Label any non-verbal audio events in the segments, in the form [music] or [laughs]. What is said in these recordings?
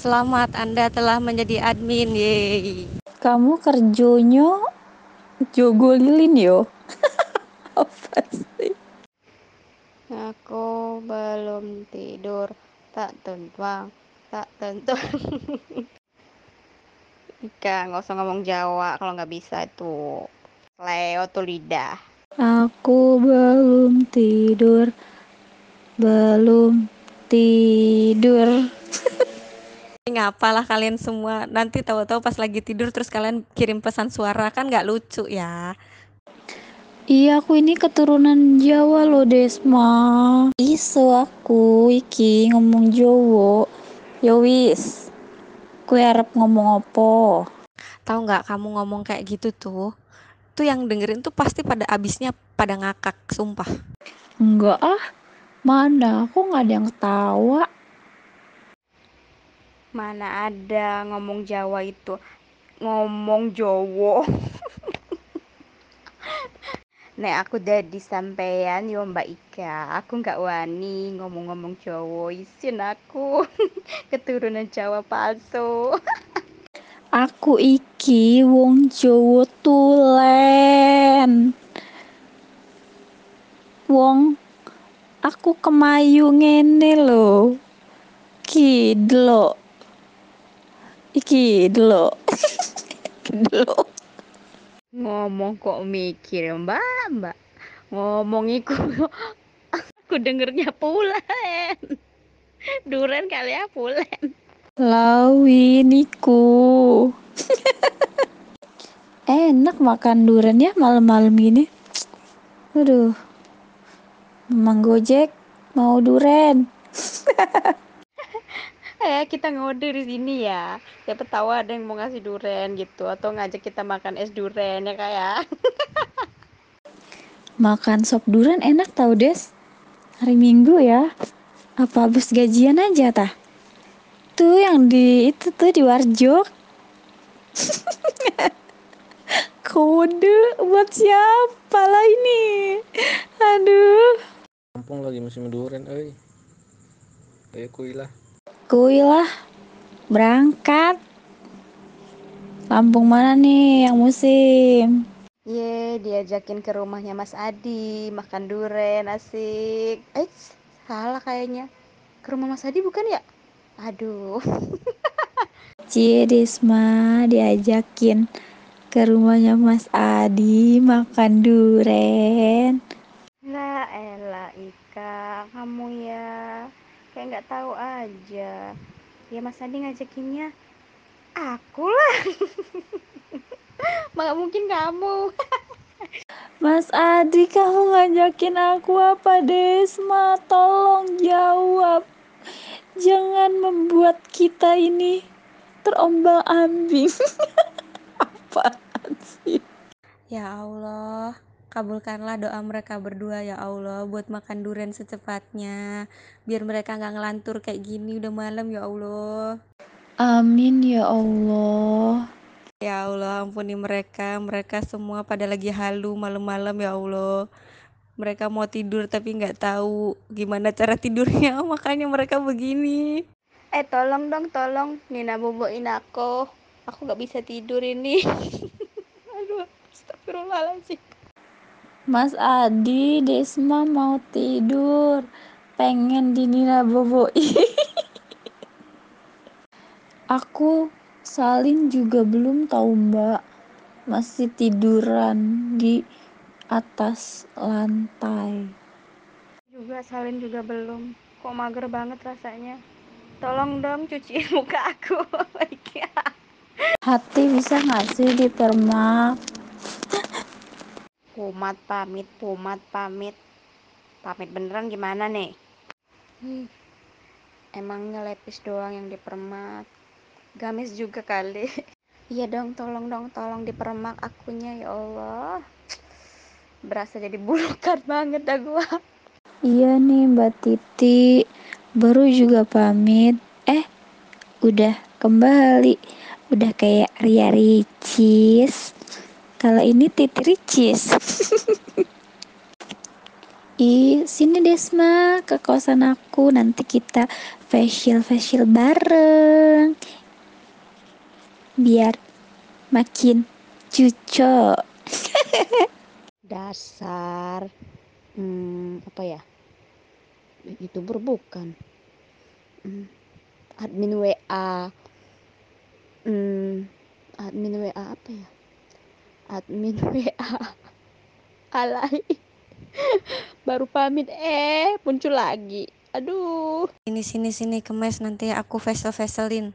Selamat, Anda telah menjadi admin. Yeay. Kamu kerjonya jogo lilin yo. [laughs] Apa sih? Aku belum tidur. Tak tentuang, tak tentu. [laughs] Ika, nggak usah ngomong Jawa kalau nggak bisa itu. Leo tuh lidah. Aku belum tidur. Belum tidur. Ngapalah kalian semua. Nanti tahu-tahu pas lagi tidur terus kalian kirim pesan suara kan nggak lucu ya. Iya aku ini keturunan Jawa loh Desma. Iso aku iki ngomong Jawa. Ya wis. Kue arep ngomong apa? Tahu nggak kamu ngomong kayak gitu tuh? Tuh yang dengerin tuh pasti pada abisnya pada ngakak, sumpah. Enggak ah. Mana aku nggak ada yang ketawa. Mana ada ngomong Jawa itu ngomong Jowo. [laughs] Nek aku dari sampean yo Mbak Ika, aku nggak wani ngomong-ngomong Jawa, isin aku [laughs] keturunan Jawa palsu. [laughs] Aku iki wong Jawa tulen. Wong aku kemayu ngene lho. Kidlo. Iki delok. delok. Ngomong kok mikir Mbak, Mbak. Ngomong iku aku dengernya pulen. Duren kali ya pulen. Lawi niku. Enak makan durian ya malam-malam gini. Aduh. Memang Gojek mau duren. [laughs] Eh, kita ngode di sini ya. Siapa tahu ada yang mau ngasih duren gitu atau ngajak kita makan es duren ya kayak. [laughs] Makan sop duren enak tau Des. Hari Minggu ya. Apa habis gajian aja tah? Tuh yang di itu tuh di Warjo. [laughs] Kode buat siapa lah ini? Aduh. Kampung lagi musim duren, euy. Ayo kuy lah. Kuy lah. Berangkat. Lampung mana nih yang musim? Ye, diajakin ke rumahnya Mas Adi makan duren asik. Eh, salah kayaknya. Ke rumah Mas Adi bukan ya? Aduh. [laughs] Cie Desma diajakin ke rumahnya Mas Adi makan duren. Lah elah Ika, kamu ya kayak nggak tahu aja. Ya Mas Adi ngajakinnya aku lah. [laughs] Nggak mungkin kamu. [laughs] Mas Adi kamu ngajakin aku apa Desma? Tolong jawab. Jangan membuat kita ini terombang ambing. [laughs] Apaan sih? Ya Allah, kabulkanlah doa mereka berdua ya Allah buat makan duren secepatnya. Biar mereka nggak ngelantur kayak gini udah malam ya Allah. Amin ya Allah. Ya Allah, ampuni mereka. Mereka semua pada lagi halu malam-malam ya Allah. Mereka mau tidur tapi nggak tahu gimana cara tidurnya, [laughs] makanya mereka begini. Eh, tolong dong, tolong. Nina boboin aku. Aku nggak bisa tidur ini. [laughs] Aduh, astagfirullahaladzim. Mas Adi, Desma mau tidur. Pengen dinina boboi. [laughs] Aku salin juga belum tahu mbak. Masih tiduran di atas lantai. Juga salin juga belum. Kok mager banget rasanya. Tolong dong cuciin [laughs] muka aku. [laughs] Hati bisa nggak sih dipermak? Pumat pamit, pumat pamit. Pamit beneran gimana nih? Hmm. Emangnya lepis doang yang dipermak. Gamis juga kali. [laughs] Iya dong, tolong dong, tolong dipermak akunya ya Allah. Berasa jadi bulukan banget dah gua. Iya nih Mbak Titi, baru juga pamit. Eh, udah kembali. Udah kayak Ria Ricis. Kalau ini Titi Ricis. [laughs] Ih, sini Desma ke kosan aku. Nanti kita facial facial bareng. Biar makin cucok. [laughs] Dasar. Hmm, apa ya? Youtuber bukan. Hmm, admin WA hmm, admin WA apa ya? Admin [laughs] WA alay. [laughs] Baru pamit. Eh muncul lagi. Aduh. Sini sini sini kemes. Nanti aku facial facialin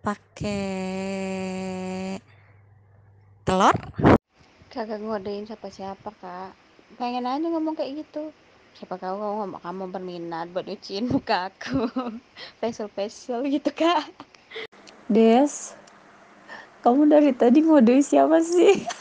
pakai telur. kagak ngodein siapa-siapa kak. Pengen aja ngomong kayak gitu. Siapa tahu kamu ngomong kamu berminat buat nyuciin muka aku. [laughs] Facial facial gitu kak. Des kamu dari tadi ngode siapa sih [laughs]